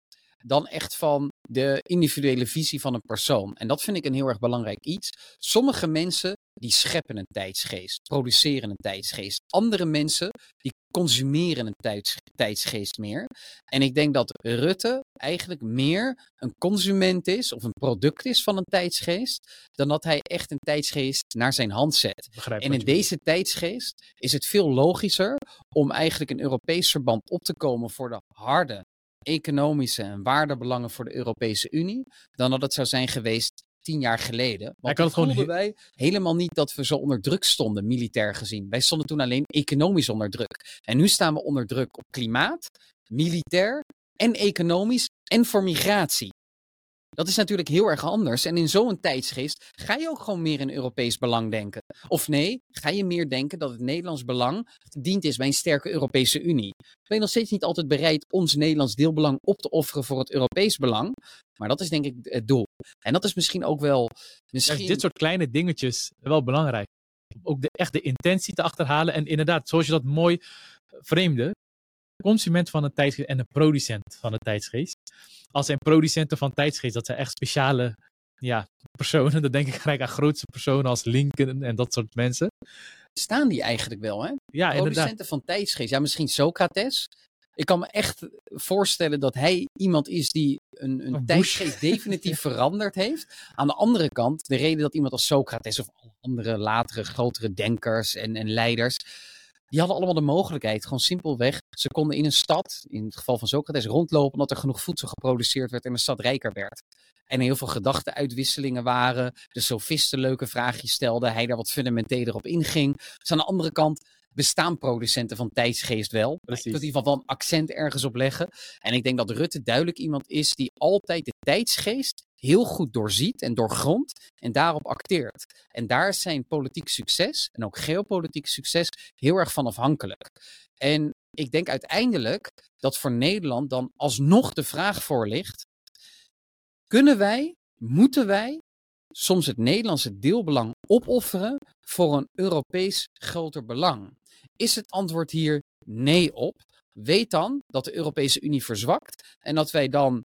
dan echt van de individuele visie van een persoon. En dat vind ik een heel erg belangrijk iets. Sommige mensen die scheppen een tijdsgeest, produceren een tijdsgeest. Andere mensen die consumeren een tijds, tijdsgeest meer. En ik denk dat Rutte eigenlijk meer een consument is of een product is van een tijdsgeest, dan dat hij echt een tijdsgeest naar zijn hand zet. en in deze tijdsgeest is het veel logischer om eigenlijk een Europees verband op te komen voor de harde economische en waardebelangen voor de Europese Unie dan dat het zou zijn geweest tien jaar geleden. Want toen gewoon voelden wij helemaal niet dat we zo onder druk stonden, militair gezien. Wij stonden toen alleen economisch onder druk. En nu staan we onder druk op klimaat, militair en economisch en voor migratie. Dat is natuurlijk heel erg anders. En in zo'n tijdsgeest ga je ook gewoon meer in Europees belang denken. Of nee, ga je meer denken dat het Nederlands belang dient is bij een sterke Europese Unie. Ik ben nog steeds niet altijd bereid ons Nederlands deelbelang op te offeren voor het Europees belang. Maar dat is denk ik het doel. En dat is misschien ook wel. Misschien... Ja, dit soort kleine dingetjes wel belangrijk. Ook de, echt de intentie te achterhalen. En inderdaad, zoals je dat mooi vreemde. Consument van een tijdsgeest en een producent van een tijdsgeest. Als zijn producenten van tijdsgeest, dat zijn echt speciale ja, personen. Dan denk ik gelijk aan grootste personen als Lincoln en dat soort mensen. Staan die eigenlijk wel, hè? Ja, inderdaad. Producenten van tijdsgeest. Ja, misschien Socrates. Ik kan me echt voorstellen dat hij iemand is die een, een definitief veranderd heeft. Aan de andere kant, de reden dat iemand als Socrates of andere latere grotere denkers en, en leiders, die hadden allemaal de mogelijkheid, gewoon simpelweg, ze konden in een stad, in het geval van Socrates, rondlopen omdat er genoeg voedsel geproduceerd werd en de stad rijker werd. En heel veel gedachtenuitwisselingen waren, de sofisten leuke vraagjes stelden, hij daar wat fundamenteler op inging. Dus aan de andere kant bestaan producenten van tijdsgeest wel. Precies. Wil in ieder geval wel een accent ergens op leggen. En ik denk dat Rutte duidelijk iemand is die altijd de tijdsgeest heel goed doorziet en doorgrondt en daarop acteert. En daar is zijn politiek succes en ook geopolitiek succes heel erg van afhankelijk. En ik denk uiteindelijk dat voor Nederland dan alsnog de vraag voor ligt: kunnen wij, moeten wij soms het Nederlandse deelbelang opofferen voor een Europees groter belang? Is het antwoord hier nee op? Weet dan dat de Europese Unie verzwakt en dat wij dan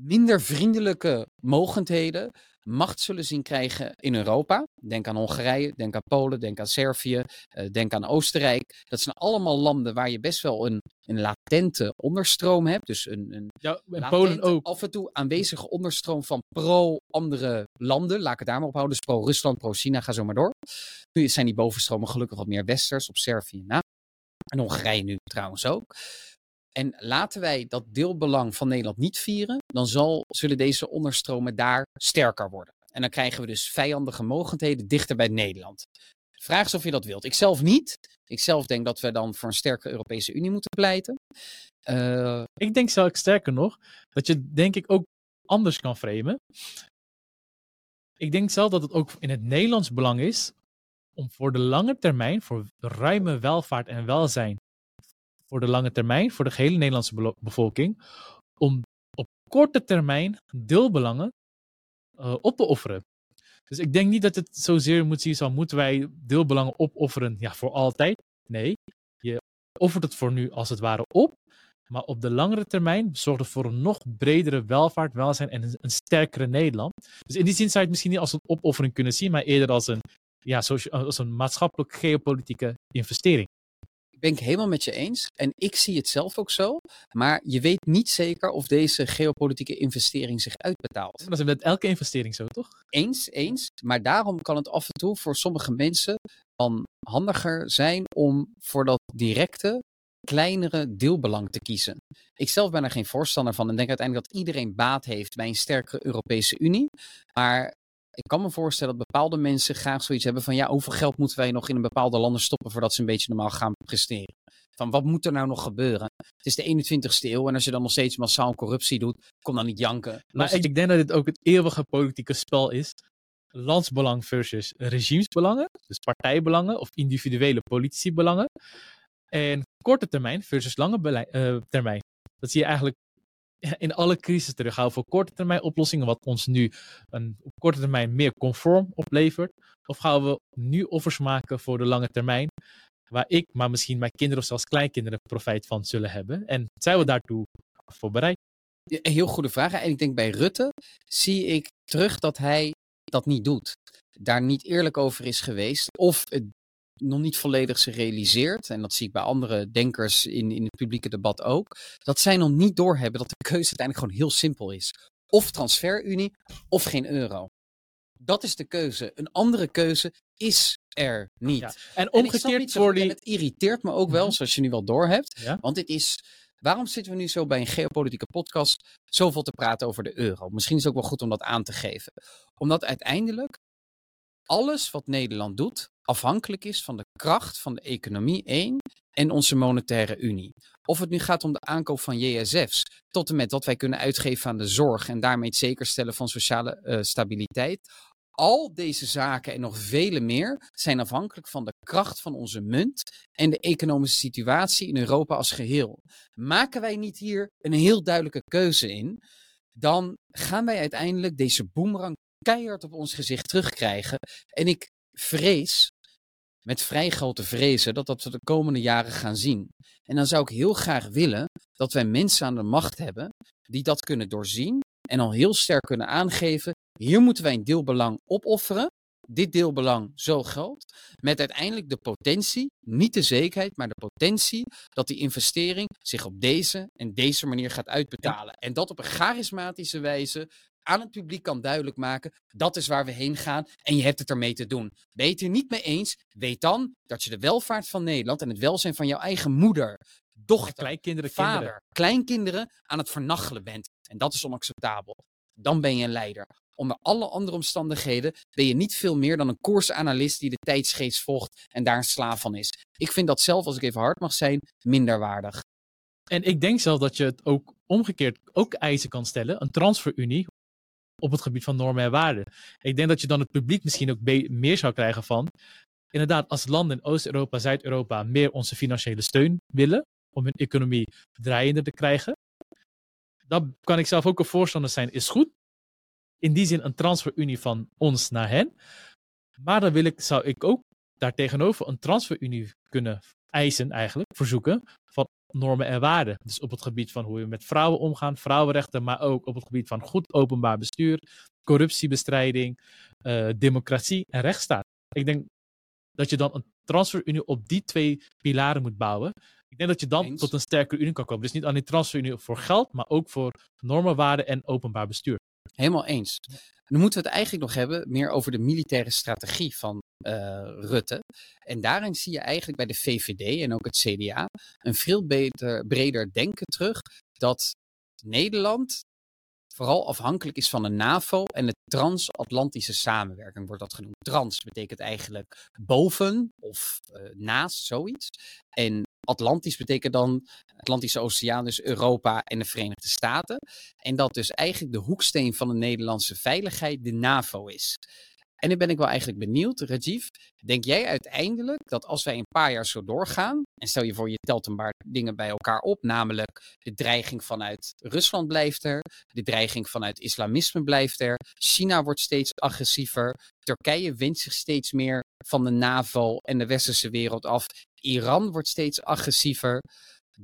minder vriendelijke mogendheden macht zullen zien krijgen in Europa. Denk aan Hongarije, denk aan Polen, denk aan Servië, eh, denk aan Oostenrijk. Dat zijn allemaal landen waar je best wel een, een latente onderstroom hebt. Dus een, een Ja, en latente, Polen ook. af en toe aanwezige onderstroom van pro-andere landen. Laat ik het daar maar op houden. Dus pro-Rusland, pro-China, ga zo maar door. Nu zijn die bovenstromen gelukkig wat meer westers, op Servië na. En Hongarije nu trouwens ook. En laten wij dat deelbelang van Nederland niet vieren, dan zal, zullen deze onderstromen daar sterker worden. En dan krijgen we dus vijandige mogendheden dichter bij Nederland. Vraag is of je dat wilt. Ik zelf niet. Ik zelf denk dat we dan voor een sterke Europese Unie moeten pleiten. Eh, Ik denk zelfs sterker nog, dat je denk ik ook anders kan framen. Ik denk zelf dat het ook in het Nederlands belang is om voor de lange termijn, voor ruime welvaart en welzijn, voor de lange termijn, voor de gehele Nederlandse bevolking, om op korte termijn deelbelangen eh, op te offeren. Dus ik denk niet dat het zozeer moet zien van moeten wij deelbelangen opofferen ja, voor altijd. Nee, je offert het voor nu als het ware op. Maar op de langere termijn zorgt het voor een nog bredere welvaart, welzijn en een, sterkere Nederland. Dus in die zin zou je het misschien niet als een opoffering kunnen zien, maar eerder als een, ja, als een maatschappelijk geopolitieke investering. Ik ben het helemaal met je eens. En ik zie het zelf ook zo. Maar je weet niet zeker of deze geopolitieke investering zich uitbetaalt. Dat is met elke investering zo, toch? Eens, eens. Maar daarom kan het af en toe voor sommige mensen dan handiger zijn om voor dat directe, kleinere deelbelang te kiezen. Ik zelf ben er geen voorstander van en denk uiteindelijk dat iedereen baat heeft bij een sterkere Europese Unie. Maar ik kan me voorstellen dat bepaalde mensen graag zoiets hebben van ja, hoeveel geld moeten wij nog in een bepaalde landen stoppen voordat ze een beetje normaal gaan presteren? Van wat moet er nou nog gebeuren? Het is de 21ste eeuw en als je dan nog steeds massaal corruptie doet, kom dan niet janken. Maar ik, ik denk dat dit ook het eeuwige politieke spel is. Landsbelang versus regimesbelangen. Dus partijbelangen of individuele politici-belangen. En korte termijn versus lange eh, termijn. Dat zie je eigenlijk in alle crisis terug. Gaan we voor korte termijn oplossingen, wat ons nu een, op korte termijn meer conform oplevert? Of gaan we nu offers maken voor de lange termijn, waar ik, maar misschien mijn kinderen of zelfs kleinkinderen profijt van zullen hebben? En zijn we daartoe voor bereid? Ja, Een heel goede vraag. En ik denk bij Rutte zie ik terug dat hij dat niet doet. Daar niet eerlijk over is geweest. Of het nog niet volledig zich realiseert. En dat zie ik bij andere denkers in, in het publieke debat ook. Dat zij nog niet doorhebben dat de keuze uiteindelijk gewoon heel simpel is. Of transferunie of geen euro. Dat is de keuze. Een andere keuze is er niet. Ja. En omgekeerd voor goed, en die... het irriteert me ook wel, Mhm. zoals je nu wel doorhebt. Ja. Want dit is Waarom zitten we nu zo bij een geopolitieke podcast zoveel te praten over de euro? Misschien is het ook wel goed om dat aan te geven. Omdat uiteindelijk alles wat Nederland doet afhankelijk is van de kracht van de economie één en onze monetaire unie. Of het nu gaat om de aankoop van JSF's, tot en met wat wij kunnen uitgeven aan de zorg en daarmee het zekerstellen van sociale uh, stabiliteit. Al deze zaken en nog vele meer zijn afhankelijk van de kracht van onze munt en de economische situatie in Europa als geheel. Maken wij niet hier een heel duidelijke keuze in, dan gaan wij uiteindelijk deze boemerang keihard op ons gezicht terugkrijgen. En ik vrees, met vrij grote vrezen, dat dat we de komende jaren gaan zien. En dan zou ik heel graag willen dat wij mensen aan de macht hebben die dat kunnen doorzien en al heel sterk kunnen aangeven hier moeten wij een deelbelang opofferen. Dit deelbelang zo groot. Met uiteindelijk de potentie, niet de zekerheid, maar de potentie dat die investering zich op deze en deze manier gaat uitbetalen. En dat op een charismatische wijze aan het publiek kan duidelijk maken, dat is waar we heen gaan en je hebt het ermee te doen. Ben je het er niet mee eens, weet dan dat je de welvaart van Nederland en het welzijn van jouw eigen moeder, dochter, kleinkinderen, vader, kinderen. kleinkinderen aan het vernachelen bent. En dat is onacceptabel. Dan ben je een leider onder alle andere omstandigheden ben je niet veel meer dan een koersanalist die de tijdsgeest volgt en daar een slaaf van is. Ik vind dat zelf, als ik even hard mag zijn, minderwaardig. En ik denk zelf dat je het ook omgekeerd ook eisen kan stellen, een transferunie op het gebied van normen en waarden. Ik denk dat je dan het publiek misschien ook meer zou krijgen van, inderdaad, als landen in Oost-Europa, Zuid-Europa meer onze financiële steun willen om hun economie draaiende te krijgen, dan kan ik zelf ook een voorstander zijn, is goed in die zin een transferunie van ons naar hen. Maar dan wil ik, zou ik ook daartegenover een transferunie kunnen eisen, eigenlijk, verzoeken, van normen en waarden. Dus op het gebied van hoe we met vrouwen omgaan, vrouwenrechten, maar ook op het gebied van goed openbaar bestuur, corruptiebestrijding, uh, democratie en rechtsstaat. Ik denk dat je dan een transferunie op die twee pilaren moet bouwen. Ik denk dat je dan tot een sterkere unie kan komen. Dus niet alleen transferunie voor geld, maar ook voor normen, waarden en openbaar bestuur. Helemaal eens. Dan moeten we het eigenlijk nog hebben meer over de militaire strategie van uh, Rutte. En daarin zie je eigenlijk bij de VVD en ook het CDA een veel beter, breder denken terug dat Nederland vooral afhankelijk is van de NAVO en de transatlantische samenwerking wordt dat genoemd. Trans betekent eigenlijk boven of uh, naast zoiets. En Atlantisch betekent dan Atlantische Oceaan, dus Europa en de Verenigde Staten. En dat dus eigenlijk de hoeksteen van de Nederlandse veiligheid de NAVO is. En nu ben ik wel eigenlijk benieuwd, Rajiv. Denk jij uiteindelijk dat als wij een paar jaar zo doorgaan, en stel je voor je telt een paar dingen bij elkaar op, namelijk de dreiging vanuit Rusland blijft er, de dreiging vanuit islamisme blijft er, China wordt steeds agressiever, Turkije wint zich steeds meer van de NAVO en de westerse wereld af, Iran wordt steeds agressiever.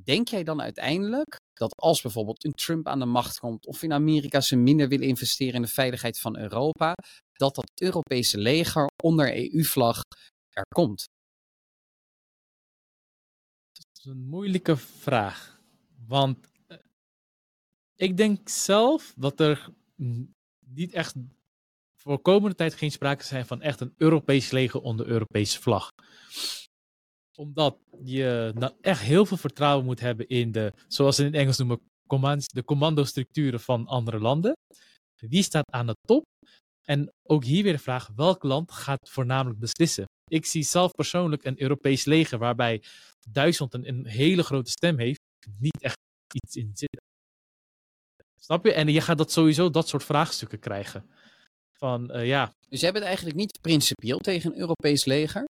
Denk jij dan uiteindelijk dat als bijvoorbeeld een Trump aan de macht komt of in Amerika ze minder willen investeren in de veiligheid van Europa, dat dat Europese leger onder EU-vlag er komt? Dat is een moeilijke vraag. Want eh, ik denk zelf dat er niet echt voor komende tijd geen sprake zijn van echt een Europees leger onder Europese vlag omdat je dan echt heel veel vertrouwen moet hebben in de, zoals ze in het Engels noemen, de commandostructuren van andere landen. Wie staat aan de top? En ook hier weer de vraag, welk land gaat voornamelijk beslissen? Ik zie zelf persoonlijk een Europees leger waarbij Duitsland een, hele grote stem heeft, niet echt iets in zitten. Snap je? En je gaat dat sowieso dat soort vraagstukken krijgen. Van, uh, ja. Dus jij bent eigenlijk niet principieel tegen een Europees leger,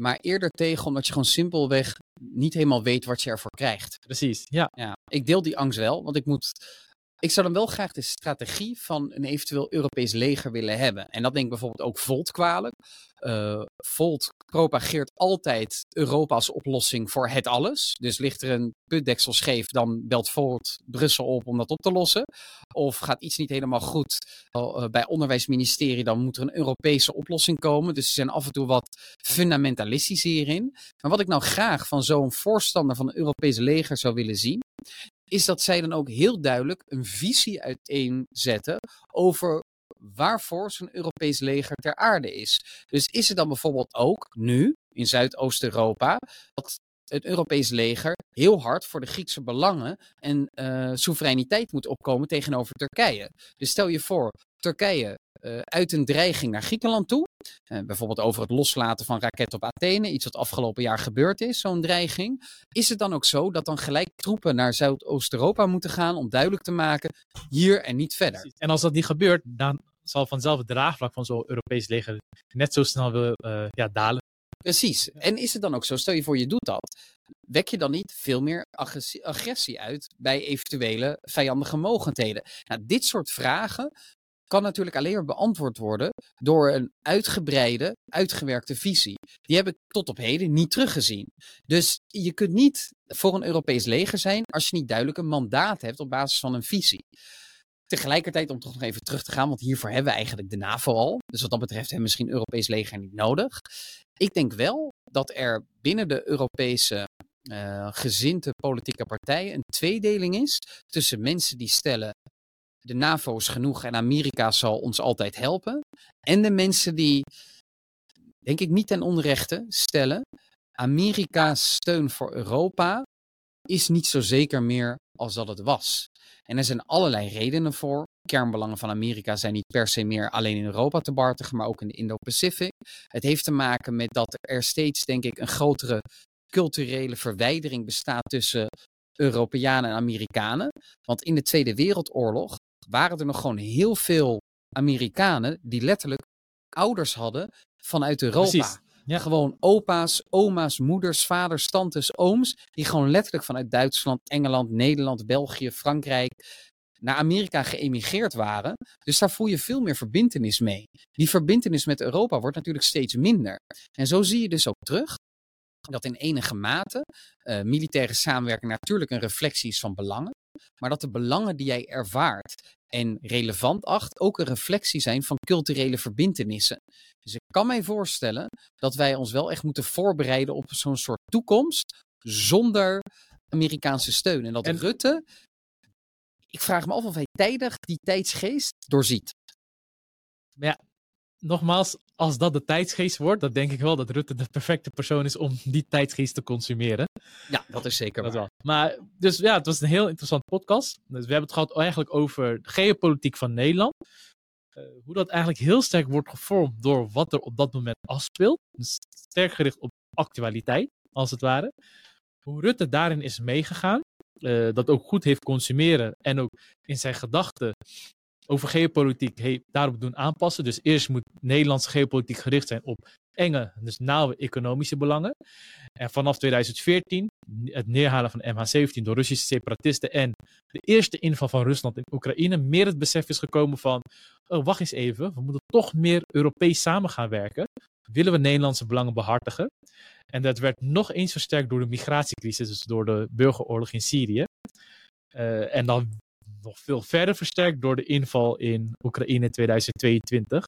maar eerder tegen omdat je gewoon simpelweg niet helemaal weet wat je ervoor krijgt. Precies, ja. ja. Ik deel die angst wel, want ik moet ik zou dan wel graag de strategie van een eventueel Europees leger willen hebben. En dat denk ik bijvoorbeeld ook Volt kwalijk. Uh, Volt propageert altijd Europa als oplossing voor het alles. Dus ligt er een putdeksel scheef, dan belt Volt Brussel op om dat op te lossen. Of gaat iets niet helemaal goed uh, bij onderwijsministerie, dan moet er een Europese oplossing komen. Dus ze zijn af en toe wat fundamentalistisch hierin. Maar wat ik nou graag van zo'n voorstander van een Europees leger zou willen zien, is dat zij dan ook heel duidelijk een visie uiteenzetten over waarvoor zo'n Europees leger ter aarde is. Dus is het dan bijvoorbeeld ook nu in Zuidoost-Europa dat het Europees leger heel hard voor de Griekse belangen en uh, soevereiniteit moet opkomen tegenover Turkije. Dus stel je voor, Turkije uit een dreiging naar Griekenland toe. Uh, bijvoorbeeld over het loslaten van raketten op Athene, iets wat afgelopen jaar gebeurd is, zo'n dreiging. Is het dan ook zo dat dan gelijk troepen naar Zuidoost-Europa moeten gaan om duidelijk te maken, hier en niet verder? En als dat niet gebeurt, dan zal vanzelf het draagvlak van zo'n Europees leger net zo snel wil, uh, ja, dalen. Precies. En is het dan ook zo, stel je voor je doet dat, wek je dan niet veel meer agressie, agressie uit bij eventuele vijandige mogendheden? Nou, dit soort vragen kan natuurlijk alleen maar beantwoord worden door een uitgebreide, uitgewerkte visie. Die heb ik tot op heden niet teruggezien. Dus je kunt niet voor een Europees leger zijn als je niet duidelijk een mandaat hebt op basis van een visie. Tegelijkertijd, om toch nog even terug te gaan, want hiervoor hebben we eigenlijk de NAVO al. Dus wat dat betreft hebben we misschien Europees leger niet nodig. Ik denk wel dat er binnen de Europese uh, gezinte politieke partijen een tweedeling is tussen mensen die stellen de NAVO is genoeg en Amerika zal ons altijd helpen. En de mensen die, denk ik niet ten onrechte, stellen Amerika's steun voor Europa is niet zo zeker meer als dat het was. En er zijn allerlei redenen voor. Kernbelangen van Amerika zijn niet per se meer alleen in Europa te bartigen, maar ook in de Indo-Pacific. Het heeft te maken met dat er steeds, denk ik, een grotere culturele verwijdering bestaat tussen Europeanen en Amerikanen. Want in de Tweede Wereldoorlog waren er nog gewoon heel veel Amerikanen die letterlijk ouders hadden vanuit Europa. Precies. Ja. Gewoon opa's, oma's, moeders, vaders, tantes, ooms. Die gewoon letterlijk vanuit Duitsland, Engeland, Nederland, België, Frankrijk naar Amerika geëmigreerd waren. Dus daar voel je veel meer verbindenis mee. Die verbindenis met Europa wordt natuurlijk steeds minder. En zo zie je dus ook terug dat in enige mate uh, militaire samenwerking natuurlijk een reflectie is van belangen. Maar dat de belangen die jij ervaart en relevant acht ook een reflectie zijn van culturele verbindenissen. Dus ik kan mij voorstellen dat wij ons wel echt moeten voorbereiden op zo'n soort toekomst zonder Amerikaanse steun. En dat Rutte, ik vraag me af of hij tijdig die tijdsgeest doorziet. Ja, nogmaals, als dat de tijdsgeest wordt, dan denk ik wel dat Rutte de perfecte persoon is om die tijdsgeest te consumeren. Ja, dat is zeker dat waar. Wel. Maar, dus ja, het was een heel interessant podcast. Dus we hebben het gehad eigenlijk over de geopolitiek van Nederland. Uh, hoe dat eigenlijk heel sterk wordt gevormd door wat er op dat moment afspeelt. Dus sterk gericht op actualiteit, als het ware. Hoe Rutte daarin is meegegaan. Uh, dat ook goed heeft consumeren en ook in zijn gedachten over geopolitiek daarop doen aanpassen. Dus eerst moet Nederlandse geopolitiek gericht zijn op enge, dus nauwe economische belangen. En vanaf 2014, het neerhalen van MH17 door Russische separatisten en de eerste inval van Rusland in Oekraïne, meer het besef is gekomen van, oh wacht eens even, we moeten toch meer Europees samen gaan werken. Willen we Nederlandse belangen behartigen? En dat werd nog eens versterkt door de migratiecrisis, dus door de burgeroorlog in Syrië. Uh, en dan nog veel verder versterkt door de inval in Oekraïne 2022.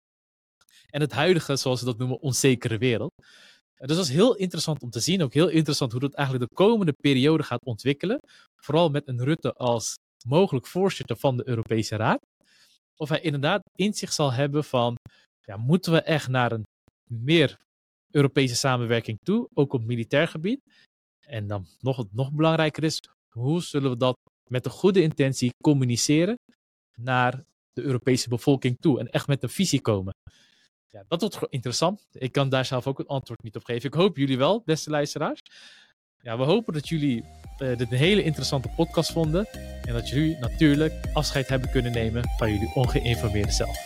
En het huidige, zoals ze dat noemen, onzekere wereld. Dus dat is heel interessant om te zien. Ook heel interessant hoe dat eigenlijk de komende periode gaat ontwikkelen. Vooral met een Rutte als mogelijk voorzitter van de Europese Raad. Of hij inderdaad inzicht zal hebben van, ja, moeten we echt naar een meer Europese samenwerking toe, ook op militair gebied. En dan nog, nog belangrijker is, hoe zullen we dat met een goede intentie communiceren naar de Europese bevolking toe en echt met een visie komen. Ja, dat wordt interessant. Ik kan daar zelf ook een antwoord niet op geven. Ik hoop jullie wel, beste luisteraars. Ja, we hopen dat jullie uh, dit een hele interessante podcast vonden. En dat jullie natuurlijk afscheid hebben kunnen nemen van jullie ongeïnformeerde zelf.